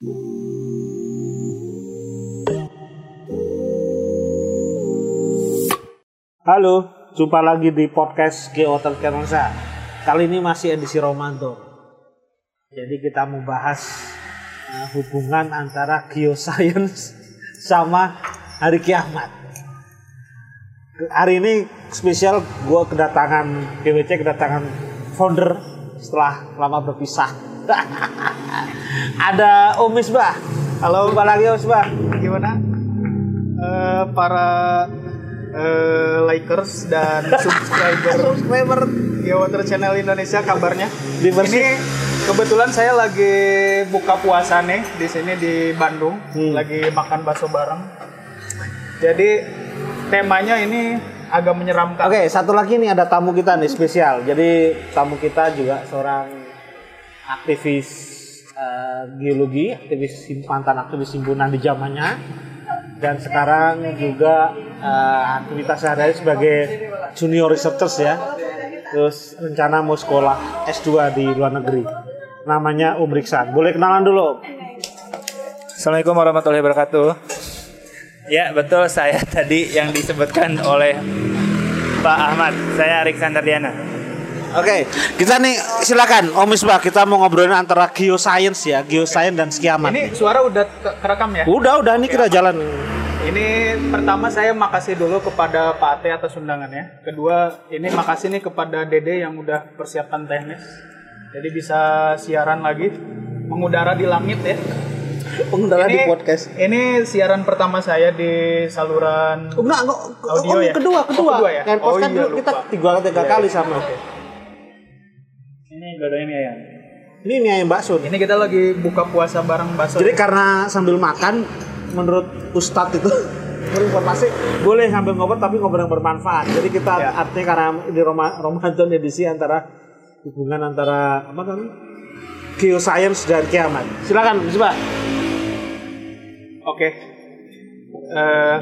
Halo, jumpa lagi di podcast Geotel Kenonsa. Kali ini masih edisi Romanto. Jadi kita mau bahas uh, hubungan antara geoscience sama hari kiamat. Hari ini spesial gue kedatangan GWC kedatangan founder setelah lama berpisah. Ada Om Misbah. Halo, jumpa lagi Om Misbah. gimana Eh, para eh, likers dan subscriber Subscriber Geowater Channel Indonesia kabarnya Di versi- ini kebetulan saya lagi buka puasa nih di sini di Bandung Hmm. lagi makan bakso bareng jadi temanya ini agak menyeramkan Oke, satu lagi nih ada tamu kita nih spesial. Jadi tamu kita juga seorang aktivis eh, geologi, aktivis mantan aktivis himpunan di zamannya, dan sekarang juga eh, aktivitas sehari-hari sebagai junior researchers ya. Terus rencana mau sekolah S2 di luar negeri. Namanya Om Riksan. Boleh kenalan dulu? Assalamualaikum warahmatullahi wabarakatuh. Ya betul saya tadi yang disebutkan oleh Pak Ahmad. Saya Riksan Tardiana. Oke, kita nih silakan Om Misbah kita mau ngobrolin antara geoscience ya, geoscience dan skiamat. ini suara udah ke- kerekam ya Udah, udah ini kita jalan. Ini pertama saya makasih dulu kepada Pak Ate atas undangannya. Kedua, ini makasih nih kepada Dede yang udah persiapan teknis. Jadi bisa siaran lagi, mengudara di langit ya. Pengendara Ini- di podcast. Ini siaran pertama saya di saluran Oh, enggak, enggak. Audio oh, ya? kedua, kedua. Oh, kedua ya? Kan Oh, podcast iya, dulu kita tiga tiga Iya, kali iya. sama. Oke. Ini dua ini ya. Ini nih ayam bakso. Ini kita lagi buka puasa bareng bakso. Jadi karena sambil makan, menurut Ustadz itu berinformasi boleh sambil ngobrol tapi ngobrol yang bermanfaat. Jadi kita Ya. artinya karena di Roma, Ramadan edisi antara hubungan antara apa namanya geoscience dan kiamat. Silakan, coba. Oke. Eh,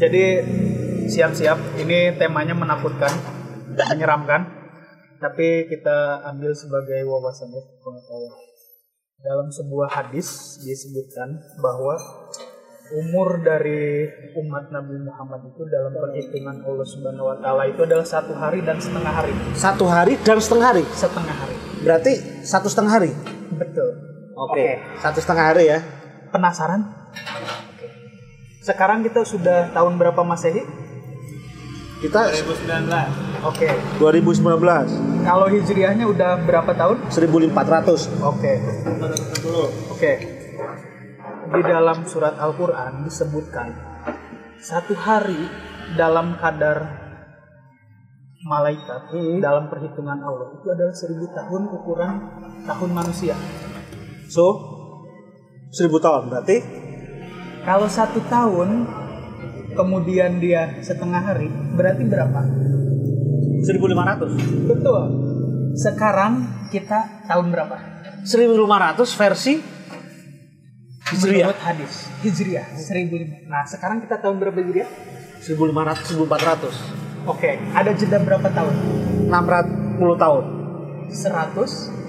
jadi siap-siap. Ini temanya menakutkan, menyeramkan. Tapi kita ambil sebagai wawasan ya, pengetahuan. Dalam sebuah hadis disebutkan bahwa umur dari umat Nabi Muhammad itu dalam perhitungan Allah Subhanahu Wa Taala itu adalah satu hari dan setengah hari. Satu hari dan setengah hari. Setengah hari. Berarti satu setengah hari. Betul. Oke. Satu setengah hari ya. Penasaran? Oke. Sekarang kita sudah tahun berapa Masehi? Kita 2019. Oke. 2019 Kalau hijriahnya udah berapa tahun? 1400. Oke. Oke. Di dalam surat Al-Qur'an disebutkan satu hari dalam kadar malaikat dalam perhitungan Allah itu adalah seribu tahun ukuran tahun manusia. So 1000 tahun berarti Kalau satu tahun kemudian dia setengah hari berarti berapa? 1500. Betul. Sekarang kita tahun berapa? 1500 versi Hijriah. Menurut hadis Hijriah 1500. Nah, sekarang kita tahun berapa Hijriah? 1500 1400. Oke, ada jeda berapa tahun? 610 tahun. 100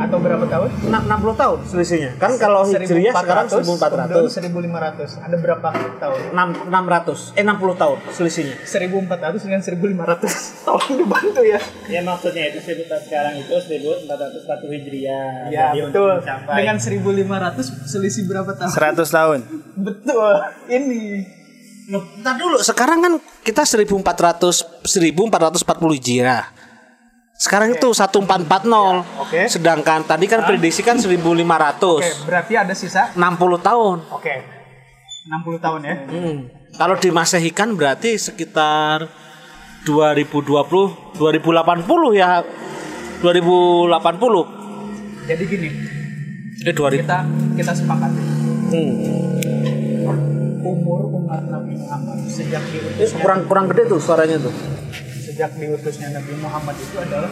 atau berapa tahun? Enam- 60 tahun selisihnya. Kan kalau Hijriah sekarang 1400, 1400. 1500. Ada berapa tahun? 6 600 eh 60 tahun selisihnya. 1400 dengan 1500. Tolong dibantu ya. Ya maksudnya itu sebutan sekarang itu 1401 Hijriah. Ya, Jadi betul. Dengan 1500 selisih berapa tahun? 100 tahun. Betul. Ini Loh, ntar dulu sekarang kan kita 1400 1440 Hijriah. Sekarang itu 1440. Oke. Sedangkan tadi kan prediksi kan 1500. Oke, berarti ada sisa 60 tahun. Oke. 60 tahun ya. Hmm. Kalau dimasehikan berarti sekitar 2020, 2080 ya. 2080. Jadi gini, Eh 2000. kita kita sepakat Hmm. umur umat Nabi Muhammad sejak Eh, diutusnya kurang kurang gede tuh suaranya tuh. Sejak diutusnya Nabi Muhammad itu adalah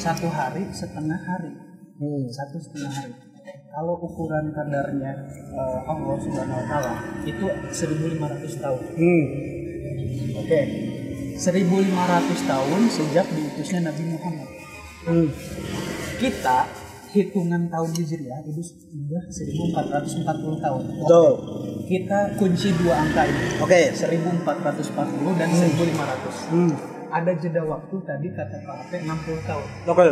satu hari setengah hari Hmm. satu setengah hari kalau ukuran kadarnya eh, Allah Subhanahu Wa Taala itu 1500 tahun Hmm. oke 1500 tahun sejak diutusnya Nabi Muhammad Hmm. kita hitungan tahun Hijriah itu sudah 1440 tahun. Betul. Kita kunci dua angka ini. Oke. 1440 dan 1500. Hmm. Ada jeda waktu tadi kata Pak Ape 60 tahun. Oke.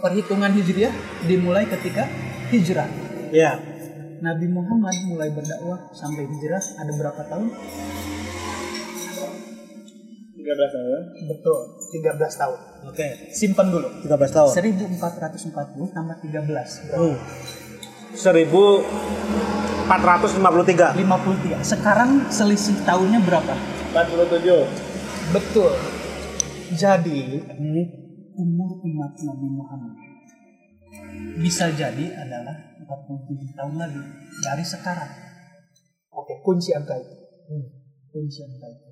Perhitungan Hijriah dimulai ketika hijrah. Ya. Nabi Muhammad mulai berdakwah sampai hijrah ada berapa tahun? 13 tahun. Betul, 13 tahun. Oke. Simpan dulu. 13 tahun. 1440 tambah 13. Hmm. 1453. 53. Sekarang selisih tahunnya berapa? 47. Betul. Jadi Hmm. umur umat Nabi Muhammad bisa jadi adalah 47 tahun lagi dari sekarang. Oke, kunci angka itu. Hmm. Kunci angka itu.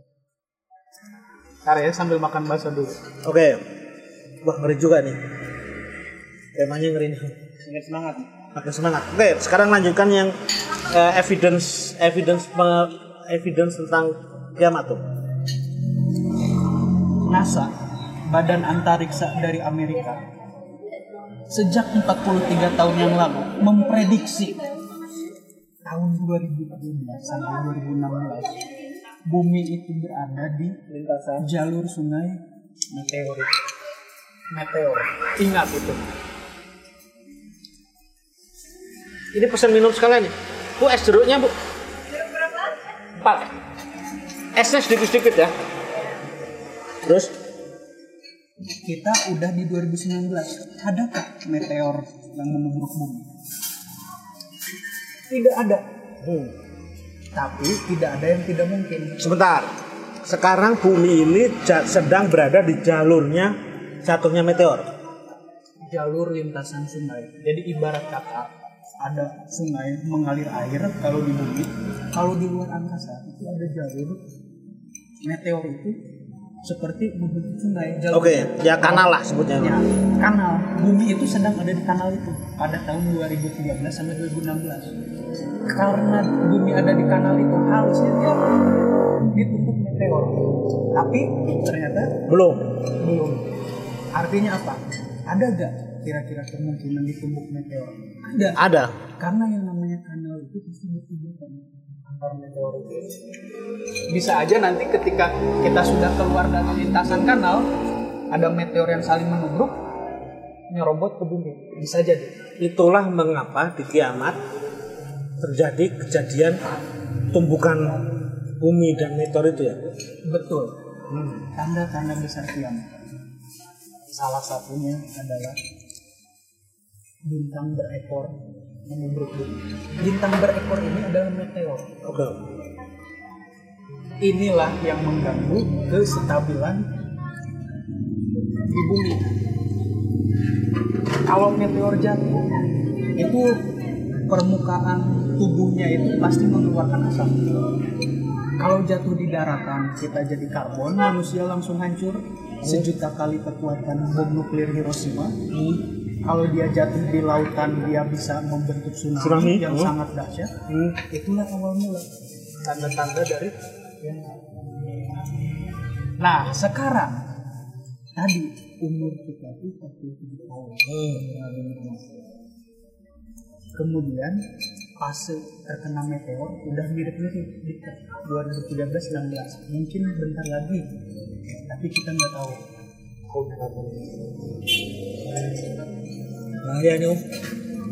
Ntar ya sambil makan bakso dulu. Oke. Wah, ngeri juga nih. Temanya ngeri nih. Semangat. Makin semangat. Oke, sekarang lanjutkan yang eh, evidence evidence pe- evidence tentang kiamat tuh. NASA, Badan Antariksa dari Amerika, sejak 43 tahun yang lalu memprediksi tahun 2013 sampai 2016 bumi itu berada di Lintasan. jalur sungai meteor. Meteor. Ingat itu. Ini pesan minum sekalian nih. Bu, es jeruknya, Bu. Empat. Esnya sedikit-sedikit ya. Terus? Kita udah di 2019. Adakah meteor yang menusuk bumi? Tidak ada. Hmm. Tapi tidak ada yang tidak mungkin. Sebentar. Sekarang bumi ini sedang berada di jalurnya jatuhnya meteor. jalur lintasan sungai. Jadi ibarat kata ada sungai mengalir air kalau di bumi, kalau di luar angkasa itu ada jalur meteor itu seperti membentuk sungai. Jalur Oke, ya kanal lah sebutnya. Ya, kanal. Bumi itu sedang ada di kanal itu pada tahun 2013 sampai 2016. Karena bumi ada di kanal itu harusnya dia ditumpuk meteor. Tapi ternyata Belum. belum. Artinya apa? Ada gak kira-kira kemungkinan ditumbuk meteor? Ada. Ada. Karena yang namanya kanal itu pasti berhubungan antar meteor itu. Bisa aja nanti ketika kita sudah keluar dari lintasan kanal, ada meteor yang saling menubruk, nyerobot ke bumi. Bisa jadi. Itulah mengapa di kiamat terjadi kejadian tumbukan bumi dan meteor itu ya. Betul. Tanda-tanda besar kiamat. Salah satunya adalah bintang berekor menubruk bumi. Bintang berekor ini adalah meteor. Oke. Inilah yang mengganggu kestabilan di bumi. Kalau meteor jatuh, itu permukaan tubuhnya itu pasti mengeluarkan asap. Kalau jatuh di daratan, kita jadi karbon, manusia langsung hancur. Sejuta kali kekuatan bom nuklir Hiroshima. Kalau dia jatuh di lautan, dia bisa membentuk tsunami, Tsunami, yang hmm. sangat dahsyat. Hmm. Itulah awal mula tanda-tanda dari Nah, sekarang tadi umur kita itu 47 tahun. Kemudian fase terkena meteor udah mirip-mirip di 2013-19. Mungkin bentar lagi, tapi kita nggak tahu. Bahaya nih Om.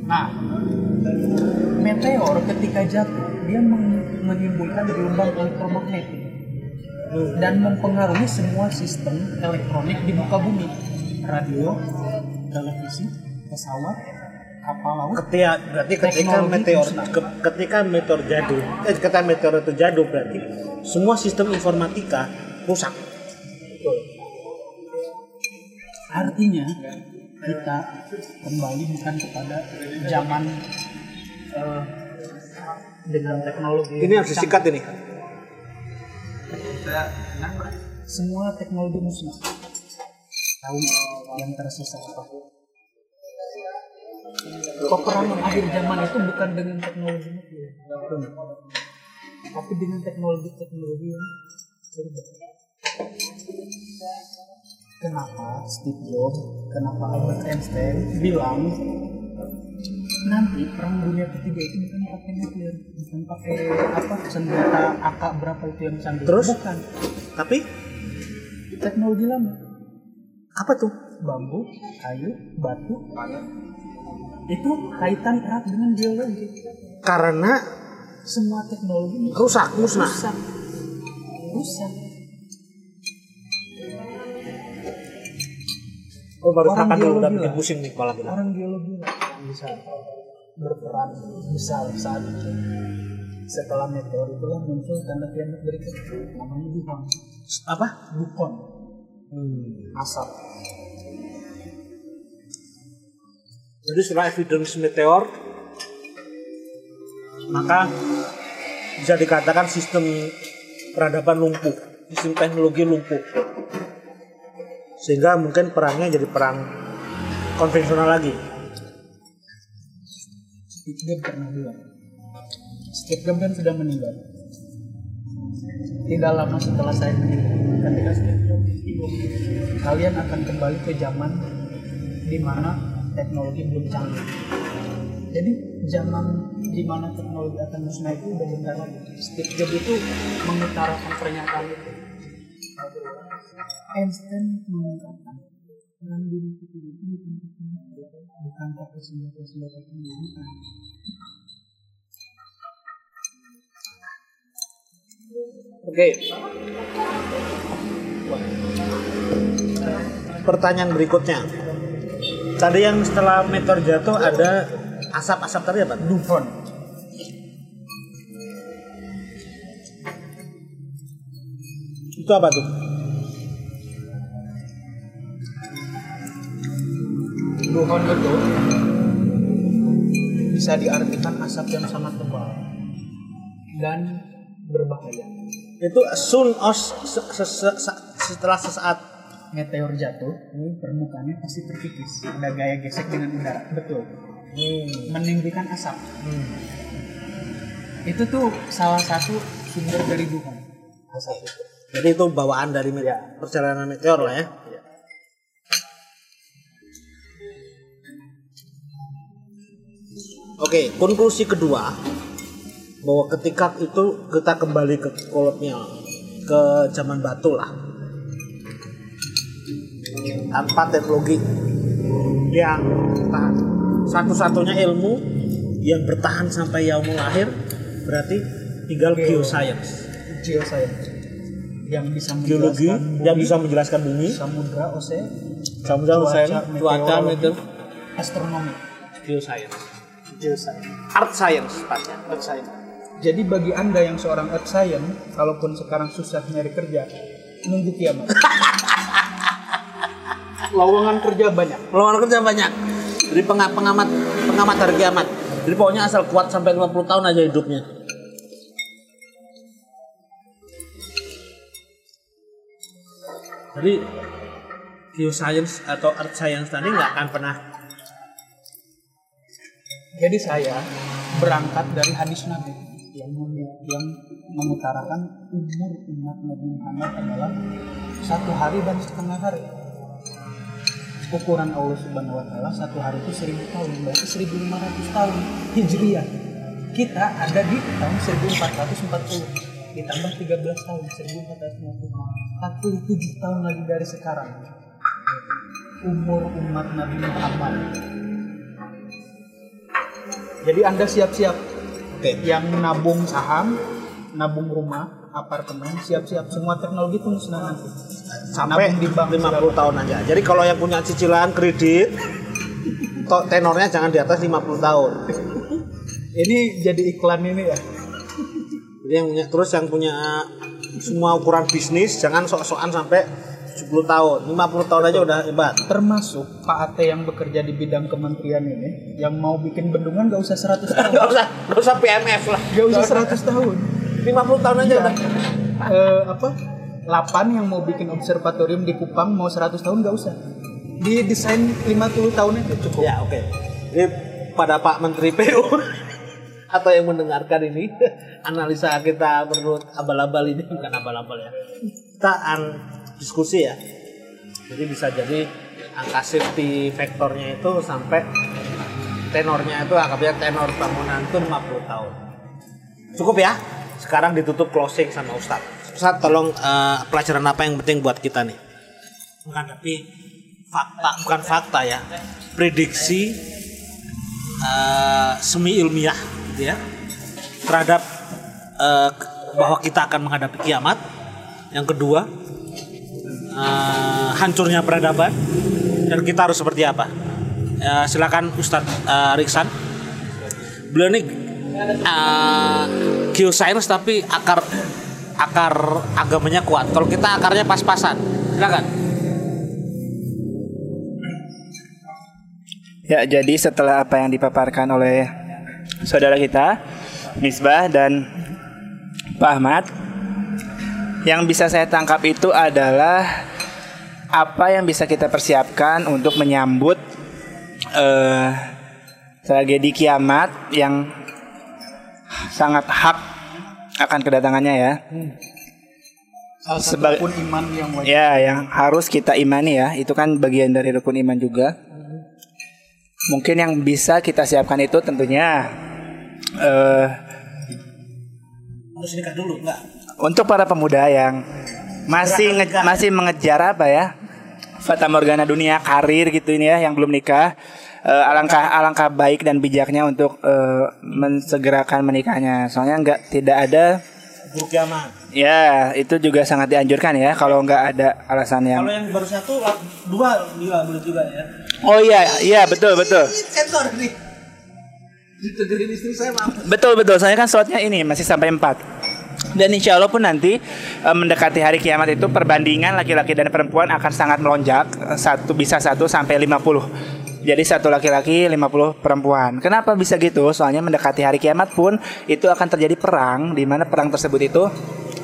Nah, meteor ketika jatuh dia men- menimbulkan gelombang elektromagnetik dan mempengaruhi semua sistem elektronik di muka bumi, radio, televisi, pesawat, kapal laut. Ketika berarti ketika meteor ke- ketika meteor jatuh, eh ketika meteor itu jatuh berarti semua sistem informatika rusak. Artinya kita kembali bukan kepada zaman eh, dengan teknologi. Ini harus disikat ini. Semua teknologi musnah. Tahu yang tersisa apa? Peperangan akhir zaman itu bukan dengan teknologi nuklir, tapi dengan teknologi-teknologi yang berubah. Kenapa Steve Jobs, kenapa Albert Einstein bilang nanti perang dunia ketiga itu bukan pakai nuklir, bukan pakai apa senjata AK berapa itu yang canggih. Terus? Bukan. Tapi Teknologi lama. apa tuh? Bambu, kayu, batu, itu kaitan erat dengan geologi. Karena Semua teknologi rusak, musnah. rusak. Rusak. Oh, baru Orang dulu udah geologi bikin pusing nih kepala kita. orang geologi bisa berperan besar saat itu. Setelah meteor itulah muncul tanda kiamat berikut namanya duhon, Apa? dukon, Hmm. asap. Jadi setelah evidence meteor, maka bisa dikatakan sistem peradaban lumpuh, sistem teknologi lumpuh. Sehingga mungkin perangnya jadi perang konvensional lagi. Steve pernah bilang. Steve Jobs kan sudah meninggal. Tidak lama setelah saya meninggal, ketika Steve Jobs kalian akan kembali ke zaman di mana teknologi belum canggih. Jadi zaman di mana teknologi akan musnah itu lagi. Steve Jobs itu mengutarakan pernyataan itu. Einstein mengungkapkan perang dunia ketiga itu bukan bukan pakai senjata-senjata kimia, bukan. Oke. Pertanyaan berikutnya. Tadi yang setelah meteor jatuh ada asap-asap tadi apa? Dufon. Itu apa tuh? Duhon itu bisa diartikan asap yang sangat tebal dan berbahaya. Itu soon os se- se- se- se- setelah sesaat Meteor jatuh, permukaannya pasti terkikis. Ada gaya gesek dengan udara. Betul. Meninggikan asap. Itu tuh salah satu sumber dari Duhon. Asap itu. Jadi itu bawaan dari me- perjalanan meteor lah ya. Oke, konklusi kedua bahwa ketika itu kita kembali ke kolonial, ke zaman batu lah, tanpa teknologi yang tahan. Satu-satunya ilmu yang bertahan sampai yaumul akhir berarti tinggal Geo- geoscience, Geoscience. Yang bisa geologi menjelaskan bumi, yang bisa menjelaskan bumi, samudra, ocean, samudra, ocean, cuaca, meteorologi, meteor, astronomi. geoscience, Geoscience. art science tepatnya. Earth Science. Jadi bagi anda yang seorang Earth Science, kalaupun sekarang susah nyari kerja, nunggu kiamat. Lowongan kerja banyak. Peluang kerja banyak. Jadi penga- pengamat pengamat hari kiamat. Jadi pokoknya asal kuat sampai 50 tahun aja hidupnya. Jadi geoscience atau art science tadi nggak akan pernah Jadi saya berangkat dari hadis Nabi yang yang mengutarakan umur umat Nabi Muhammad adalah satu hari dan setengah hari. Ukuran Allah Subhanahu Wa Taala satu hari itu seribu tahun, berarti 1500 tahun hijriah. Kita ada di tahun 1440 ditambah 13 tahun 1450 47 tahun lagi dari sekarang umur umat Nabi Muhammad jadi Anda siap-siap Oke. yang nabung saham, nabung rumah, apartemen, siap-siap semua teknologi itu musnah nanti. sampai Nabung di bank 50 tahun aja. Jadi kalau yang punya cicilan kredit to- tenornya jangan di atas 50 tahun. Ini jadi iklan ini ya. Jadi yang punya terus yang punya semua ukuran bisnis jangan sok-sokan sampai 70 tahun. 50 tahun aja udah hebat. Termasuk Pak Ate yang bekerja di bidang kementerian ini, yang mau bikin bendungan gak usah 100 tahun. Gak usah, gak usah PMF lah. Gak usah 100 tahun. 50 tahun aja Iya. udah. Eh, apa? Lapan yang mau bikin observatorium di Kupang mau 100 tahun gak usah. Di desain 50 tahun itu cukup. Ya oke. Ini pada Pak Menteri PU atau yang mendengarkan ini analisa kita menurut abal-abal ini bukan abal-abal ya. Kita an diskusi ya. Jadi bisa jadi angka safety faktornya itu sampai tenornya itu anggapnya tenor bangunan itu 50 tahun. Cukup ya? Sekarang ditutup closing sama Ustadz. Ustadz tolong eh, pelajaran apa yang penting buat kita nih? Menghadapi fakta, bukan fakta ya. Prediksi eh, semi ilmiah gitu ya. Terhadap eh, bahwa kita akan menghadapi kiamat. Yang kedua, eh, hancurnya peradaban dan kita harus seperti apa? Eh, silakan Ustadz eh, Riksan. Beliau ini eh, geoscience tapi akar akar agamanya kuat. Kalau kita akarnya pas-pasan, silakan. Ya, jadi setelah apa yang dipaparkan oleh saudara kita, Misbah dan Pak Ahmad, yang bisa saya tangkap itu adalah apa yang bisa kita persiapkan untuk menyambut eh, tragedi kiamat yang sangat hak akan kedatangannya ya. Satu Sebagai- rukun iman yang wajib. Ya, yang harus kita imani ya, itu kan bagian dari rukun iman juga. Mungkin yang bisa kita siapkan itu tentunya eh Harus nikah dulu, enggak? Untuk para pemuda yang masih nge- masih mengejar apa ya? Fata morgana dunia karir gitu ini ya yang belum nikah. Eh, alangkah alangkah baik dan bijaknya untuk eh, mensegerakan menikahnya. Soalnya nggak tidak ada Buruk kiamat. ya itu juga sangat dianjurkan ya kalau nggak ada alasan yang Kalau yang baru satu, dua boleh juga ya. oh iya iya betul betul. Sensor nih. Betul betul, saya kan slotnya ini masih sampai 4 dan insya Allah pun nanti eh, mendekati hari kiamat itu perbandingan laki-laki dan perempuan akan sangat melonjak Eh, satu bisa satu sampai 50 jadi satu laki-laki 50 perempuan. Kenapa bisa gitu? Soalnya mendekati hari kiamat pun itu akan terjadi perang di mana perang tersebut itu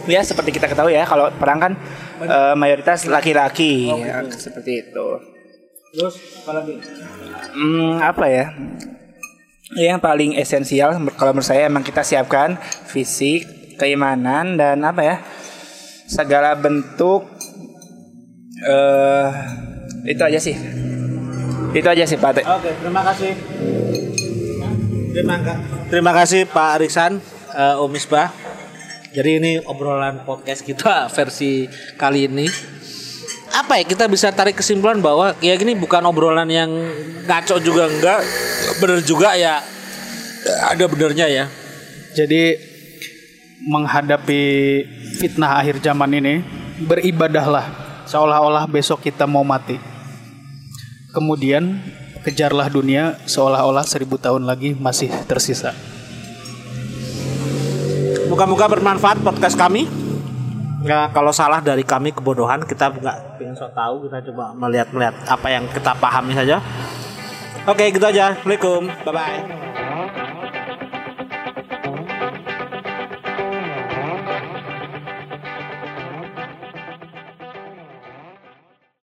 ya seperti kita ketahui ya kalau perang kan eh, mayoritas laki-laki. Ya, seperti itu. Terus apa lagi? Hmm, apa ya? Yang paling esensial kalau menurut saya emang kita siapkan fisik, keimanan dan apa ya? Segala bentuk eh itu aja sih. Itu aja sih Pak. Oke, terima kasih. Terima, ka- terima kasih Pak Riksan, uh, Om Misbah. Jadi ini obrolan podcast kita versi kali ini. Apa ya kita bisa tarik kesimpulan bahwa ya gini bukan obrolan yang ngaco juga enggak, bener juga ya ada benernya ya. Jadi menghadapi fitnah akhir zaman ini beribadahlah seolah-olah besok kita mau mati. Kemudian kejarlah dunia seolah-olah seribu tahun lagi masih tersisa. Moga-moga bermanfaat podcast kami. Ya, kalau salah dari kami kebodohan kita nggak pengen so tahu kita coba melihat melihat apa yang kita pahami saja. Oke gitu aja. Assalamualaikum. Bye bye.